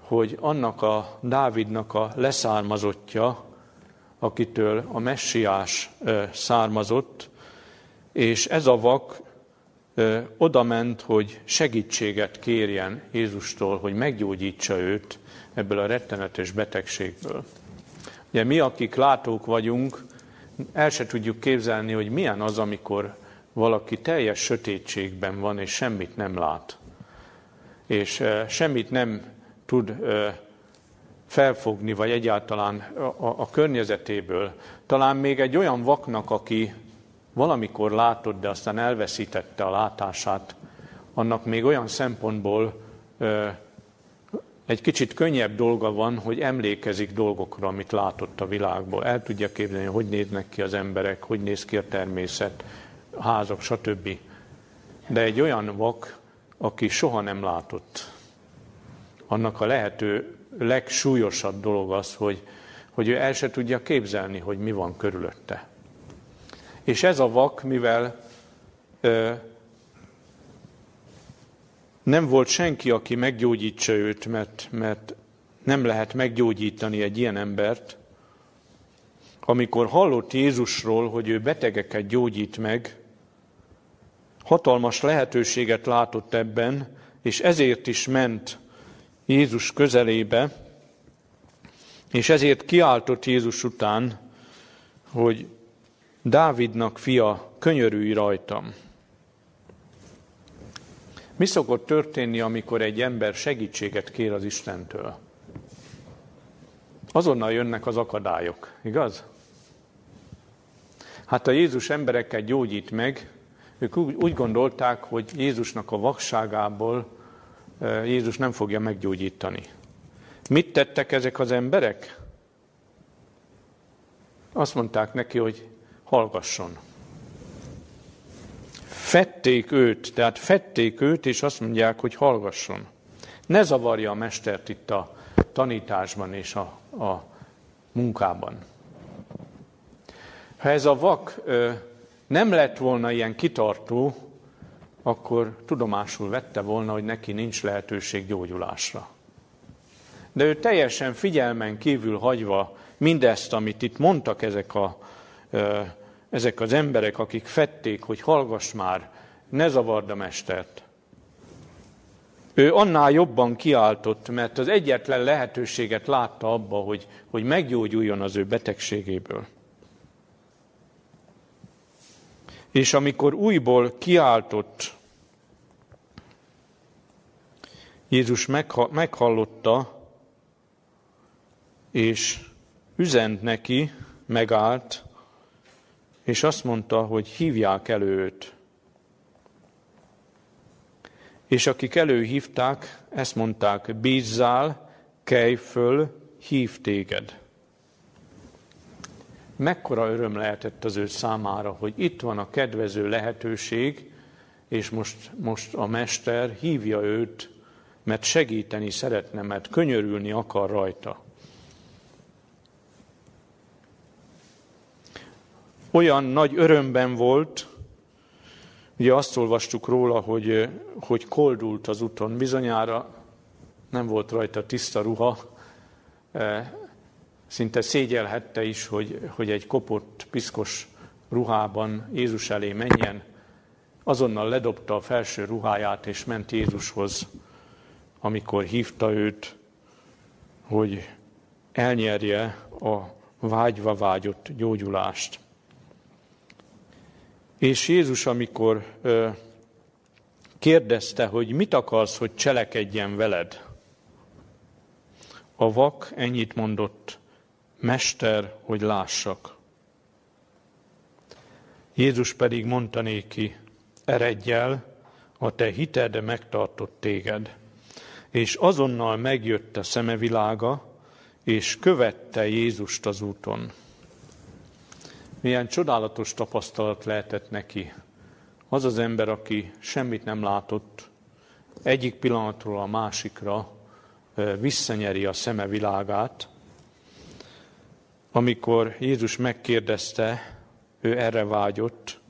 hogy annak a Dávidnak a leszármazottja, akitől a messiás származott, és ez a vak oda ment, hogy segítséget kérjen Jézustól, hogy meggyógyítsa őt ebből a rettenetes betegségből. Ugye mi, akik látók vagyunk, el se tudjuk képzelni, hogy milyen az, amikor valaki teljes sötétségben van, és semmit nem lát. És semmit nem tud felfogni, vagy egyáltalán a, a környezetéből. Talán még egy olyan vaknak, aki valamikor látott, de aztán elveszítette a látását, annak még olyan szempontból ö, egy kicsit könnyebb dolga van, hogy emlékezik dolgokra, amit látott a világból. El tudja képzelni, hogy néznek ki az emberek, hogy néz ki a természet, a házak, stb. De egy olyan vak, aki soha nem látott, annak a lehető legsúlyosabb dolog az, hogy, hogy ő el se tudja képzelni, hogy mi van körülötte. És ez a vak, mivel ö, nem volt senki, aki meggyógyítsa őt, mert, mert nem lehet meggyógyítani egy ilyen embert, amikor hallott Jézusról, hogy ő betegeket gyógyít meg, hatalmas lehetőséget látott ebben, és ezért is ment Jézus közelébe, és ezért kiáltott Jézus után, hogy Dávidnak fia, könyörülj rajtam. Mi szokott történni, amikor egy ember segítséget kér az Istentől? Azonnal jönnek az akadályok, igaz? Hát a Jézus embereket gyógyít meg, ők úgy gondolták, hogy Jézusnak a vakságából Jézus nem fogja meggyógyítani. Mit tettek ezek az emberek? Azt mondták neki, hogy hallgasson. Fették őt, tehát fették őt, és azt mondják, hogy hallgasson. Ne zavarja a mestert itt a tanításban és a, a munkában. Ha ez a vak ö, nem lett volna ilyen kitartó, akkor tudomásul vette volna, hogy neki nincs lehetőség gyógyulásra. De ő teljesen figyelmen kívül hagyva mindezt, amit itt mondtak ezek, a, ezek az emberek, akik fették, hogy hallgass már, ne zavard a mestert. Ő annál jobban kiáltott, mert az egyetlen lehetőséget látta abba, hogy, hogy meggyógyuljon az ő betegségéből. És amikor újból kiáltott, Jézus meghallotta, és üzent neki, megállt, és azt mondta, hogy hívják elő őt. És akik előhívták, ezt mondták, bízzál, kelj föl, hív téged mekkora öröm lehetett az ő számára, hogy itt van a kedvező lehetőség, és most, most a mester hívja őt, mert segíteni szeretne, mert könyörülni akar rajta. Olyan nagy örömben volt, ugye azt olvastuk róla, hogy, hogy koldult az úton, bizonyára nem volt rajta tiszta ruha, szinte szégyelhette is, hogy, hogy egy kopott, piszkos ruhában Jézus elé menjen. Azonnal ledobta a felső ruháját, és ment Jézushoz, amikor hívta őt, hogy elnyerje a vágyva vágyott gyógyulást. És Jézus, amikor ö, kérdezte, hogy mit akarsz, hogy cselekedjen veled, a vak ennyit mondott, Mester, hogy lássak. Jézus pedig mondta néki, eredj el, a te hited megtartott téged. És azonnal megjött a szemevilága, és követte Jézust az úton. Milyen csodálatos tapasztalat lehetett neki. Az az ember, aki semmit nem látott, egyik pillanatról a másikra visszanyeri a szeme világát, amikor Jézus megkérdezte, ő erre vágyott,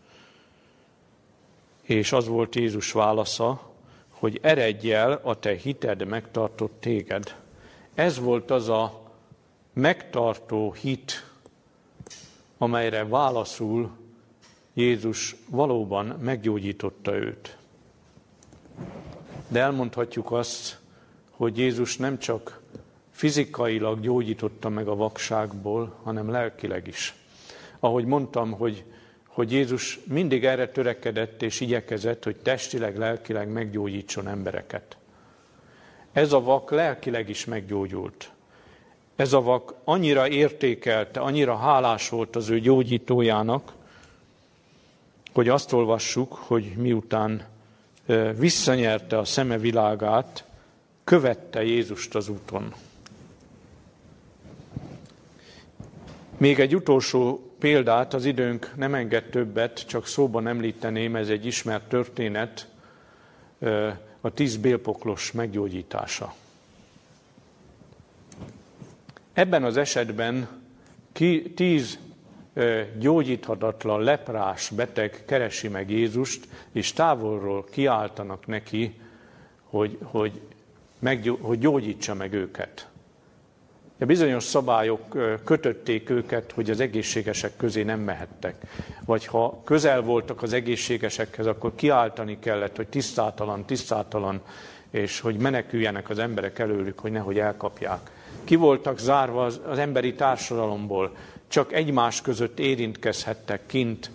és az volt Jézus válasza, hogy eredj el, a te hited megtartott téged. Ez volt az a megtartó hit, amelyre válaszul Jézus valóban meggyógyította őt. De elmondhatjuk azt, hogy Jézus nem csak fizikailag gyógyította meg a vakságból, hanem lelkileg is. Ahogy mondtam, hogy, hogy Jézus mindig erre törekedett és igyekezett, hogy testileg, lelkileg meggyógyítson embereket. Ez a vak lelkileg is meggyógyult. Ez a vak annyira értékelte, annyira hálás volt az ő gyógyítójának, hogy azt olvassuk, hogy miután visszanyerte a szeme világát, követte Jézust az úton. Még egy utolsó példát, az időnk nem enged többet, csak szóban említeném, ez egy ismert történet, a tíz bélpoklos meggyógyítása. Ebben az esetben ki, tíz gyógyíthatatlan leprás beteg keresi meg Jézust, és távolról kiáltanak neki, hogy, hogy, meg, hogy gyógyítsa meg őket. De bizonyos szabályok kötötték őket, hogy az egészségesek közé nem mehettek. Vagy ha közel voltak az egészségesekhez, akkor kiáltani kellett, hogy tisztátalan, tisztátalan, és hogy meneküljenek az emberek előlük, hogy nehogy elkapják. Ki voltak zárva az, emberi társadalomból, csak egymás között érintkezhettek kint,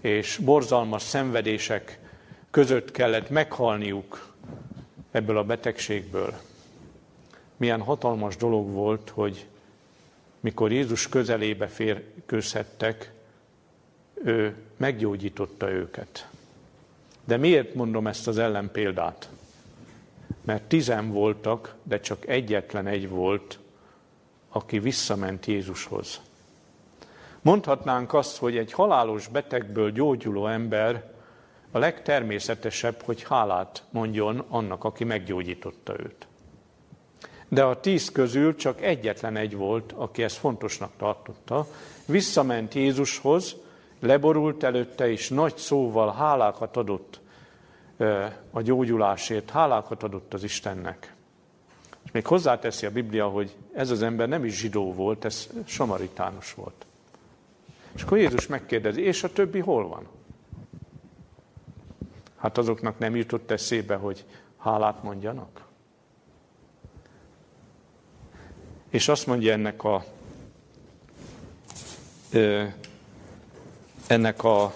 és borzalmas szenvedések között kellett meghalniuk ebből a betegségből. Milyen hatalmas dolog volt, hogy mikor Jézus közelébe férkőzhettek, ő meggyógyította őket. De miért mondom ezt az ellenpéldát? Mert tizen voltak, de csak egyetlen egy volt, aki visszament Jézushoz. Mondhatnánk azt, hogy egy halálos betegből gyógyuló ember a legtermészetesebb, hogy hálát mondjon annak, aki meggyógyította őt. De a tíz közül csak egyetlen egy volt, aki ezt fontosnak tartotta. Visszament Jézushoz, leborult előtte, és nagy szóval hálákat adott a gyógyulásért, hálákat adott az Istennek. És még hozzáteszi a Biblia, hogy ez az ember nem is zsidó volt, ez samaritános volt. És akkor Jézus megkérdezi, és a többi hol van? Hát azoknak nem jutott eszébe, hogy hálát mondjanak? És azt mondja ennek a ennek a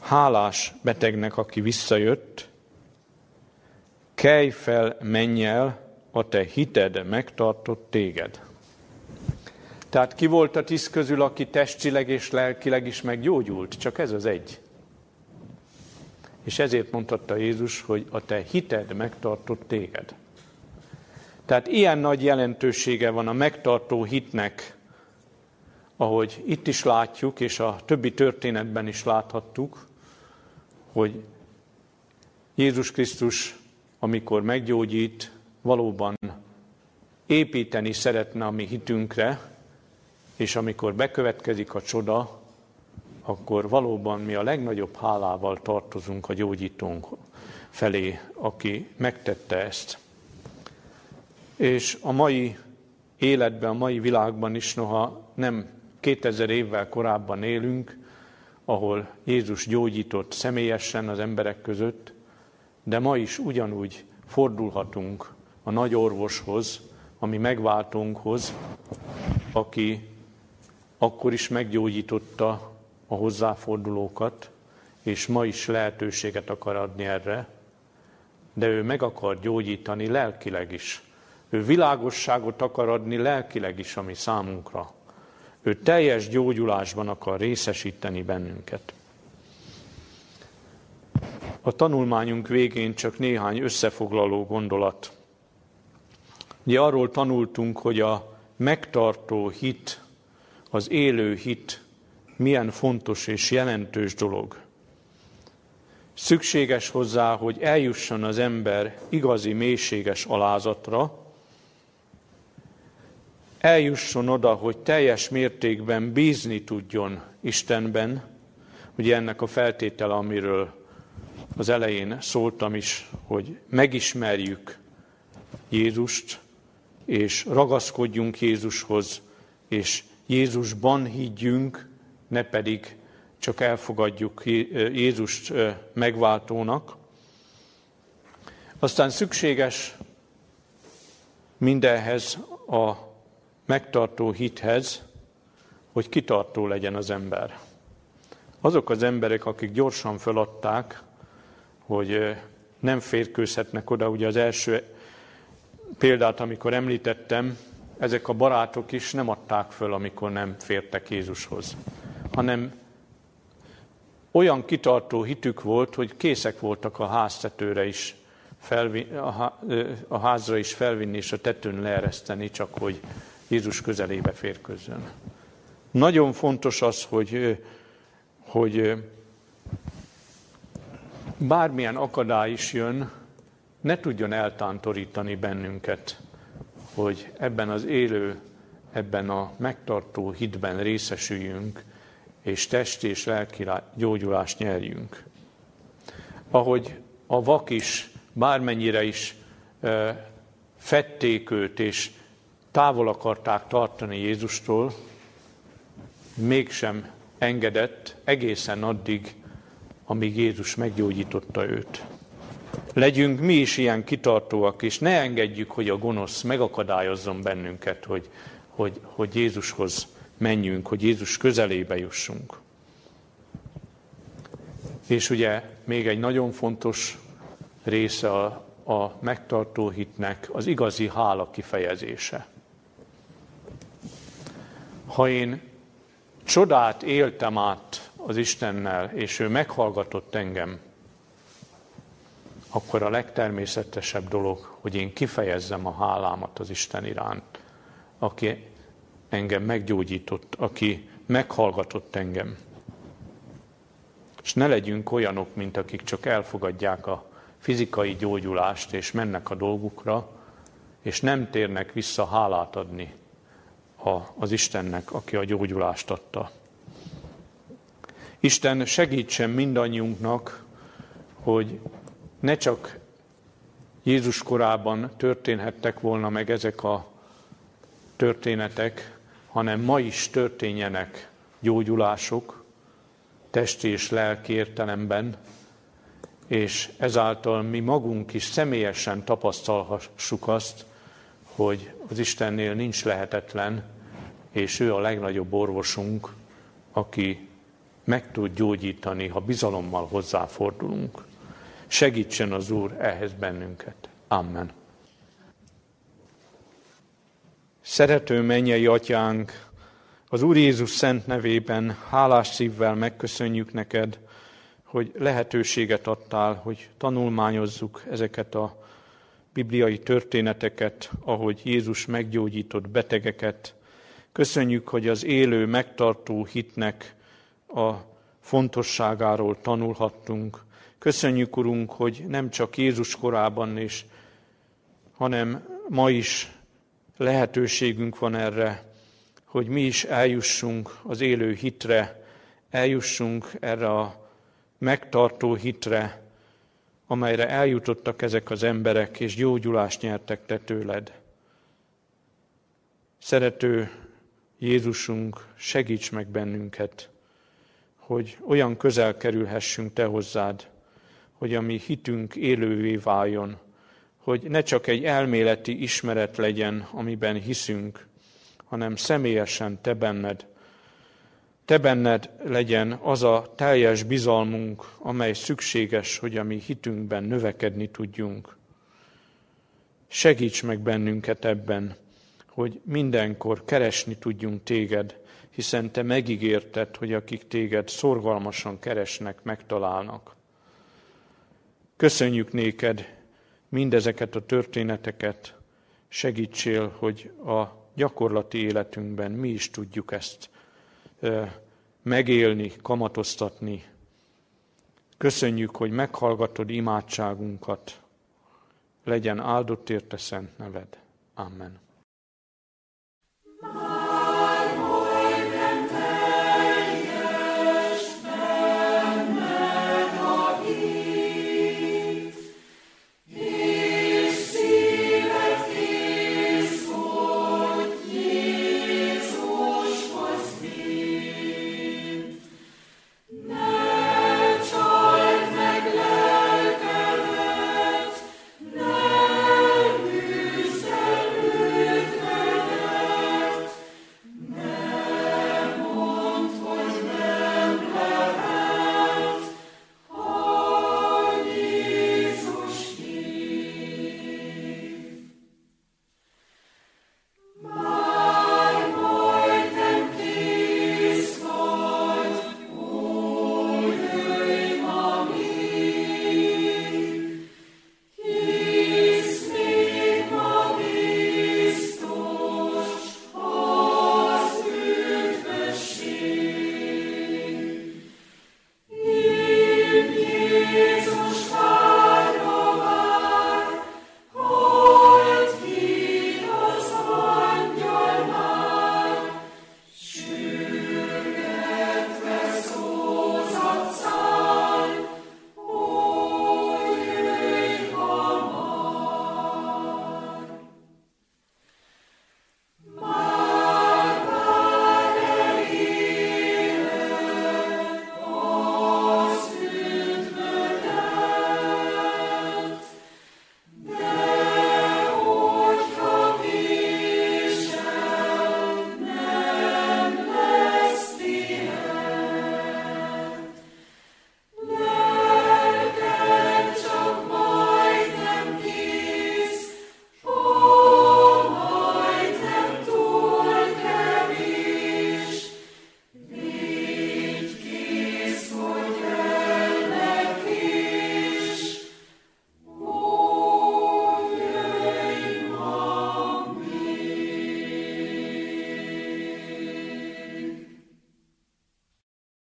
hálás betegnek, aki visszajött, kelj fel, menj el, a te hited megtartott téged. Tehát ki volt a tíz közül, aki testileg és lelkileg is meggyógyult? Csak ez az egy. És ezért mondhatta Jézus, hogy a te hited megtartott téged. Tehát ilyen nagy jelentősége van a megtartó hitnek, ahogy itt is látjuk, és a többi történetben is láthattuk, hogy Jézus Krisztus, amikor meggyógyít, valóban építeni szeretne a mi hitünkre, és amikor bekövetkezik a csoda, akkor valóban mi a legnagyobb hálával tartozunk a gyógyítónk felé, aki megtette ezt. És a mai életben, a mai világban is, noha nem 2000 évvel korábban élünk, ahol Jézus gyógyított személyesen az emberek között, de ma is ugyanúgy fordulhatunk a nagy orvoshoz, ami megváltónkhoz, aki akkor is meggyógyította a hozzáfordulókat, és ma is lehetőséget akar adni erre, de ő meg akar gyógyítani lelkileg is. Ő világosságot akar adni lelkileg is, ami számunkra. Ő teljes gyógyulásban akar részesíteni bennünket. A tanulmányunk végén csak néhány összefoglaló gondolat. Ugye arról tanultunk, hogy a megtartó hit az élő hit milyen fontos és jelentős dolog. Szükséges hozzá, hogy eljusson az ember igazi mélységes alázatra, eljusson oda, hogy teljes mértékben bízni tudjon Istenben, ugye ennek a feltétele, amiről az elején szóltam is, hogy megismerjük Jézust, és ragaszkodjunk Jézushoz, és Jézusban higgyünk, ne pedig csak elfogadjuk Jézust megváltónak. Aztán szükséges mindenhez a megtartó hithez, hogy kitartó legyen az ember. Azok az emberek, akik gyorsan feladták, hogy nem férkőzhetnek oda, ugye az első példát, amikor említettem, ezek a barátok is nem adták föl, amikor nem fértek Jézushoz, hanem olyan kitartó hitük volt, hogy készek voltak a háztetőre is, felvin, a házra is felvinni és a tetőn leereszteni, csak hogy Jézus közelébe férkőzzön. Nagyon fontos az, hogy, hogy bármilyen akadály is jön, ne tudjon eltántorítani bennünket hogy ebben az élő ebben a megtartó hitben részesüljünk, és test és lelki gyógyulást nyerjünk. Ahogy a vak is, bármennyire is fették őt, és távol akarták tartani Jézustól, mégsem engedett egészen addig, amíg Jézus meggyógyította őt. Legyünk mi is ilyen kitartóak, és ne engedjük, hogy a gonosz megakadályozzon bennünket, hogy, hogy, hogy Jézushoz menjünk, hogy Jézus közelébe jussunk. És ugye még egy nagyon fontos része a, a megtartó hitnek az igazi hála kifejezése. Ha én csodát éltem át az Istennel, és ő meghallgatott engem, akkor a legtermészetesebb dolog, hogy én kifejezzem a hálámat az Isten iránt, aki engem meggyógyított, aki meghallgatott engem. És ne legyünk olyanok, mint akik csak elfogadják a fizikai gyógyulást, és mennek a dolgukra, és nem térnek vissza hálát adni az Istennek, aki a gyógyulást adta. Isten segítsen mindannyiunknak, hogy ne csak Jézus korában történhettek volna meg ezek a történetek, hanem ma is történjenek gyógyulások, testi és lelki értelemben, és ezáltal mi magunk is személyesen tapasztalhassuk azt, hogy az Istennél nincs lehetetlen, és ő a legnagyobb orvosunk, aki meg tud gyógyítani, ha bizalommal hozzáfordulunk. Segítsen az Úr ehhez bennünket. Amen. Szerető mennyei atyánk, az Úr Jézus szent nevében hálás szívvel megköszönjük neked, hogy lehetőséget adtál, hogy tanulmányozzuk ezeket a bibliai történeteket, ahogy Jézus meggyógyított betegeket. Köszönjük, hogy az élő, megtartó hitnek a fontosságáról tanulhattunk. Köszönjük, Urunk, hogy nem csak Jézus korában is, hanem ma is lehetőségünk van erre, hogy mi is eljussunk az élő hitre, eljussunk erre a megtartó hitre, amelyre eljutottak ezek az emberek, és gyógyulást nyertek te tőled. Szerető Jézusunk, segíts meg bennünket, hogy olyan közel kerülhessünk Te hozzád, hogy a mi hitünk élővé váljon, hogy ne csak egy elméleti ismeret legyen, amiben hiszünk, hanem személyesen Te benned. Te benned legyen az a teljes bizalmunk, amely szükséges, hogy a mi hitünkben növekedni tudjunk. Segíts meg bennünket ebben, hogy mindenkor keresni tudjunk téged, hiszen te megígérted, hogy akik téged szorgalmasan keresnek, megtalálnak. Köszönjük néked mindezeket a történeteket, segítsél, hogy a gyakorlati életünkben mi is tudjuk ezt megélni, kamatoztatni. Köszönjük, hogy meghallgatod imádságunkat, legyen áldott érte szent neved. Amen.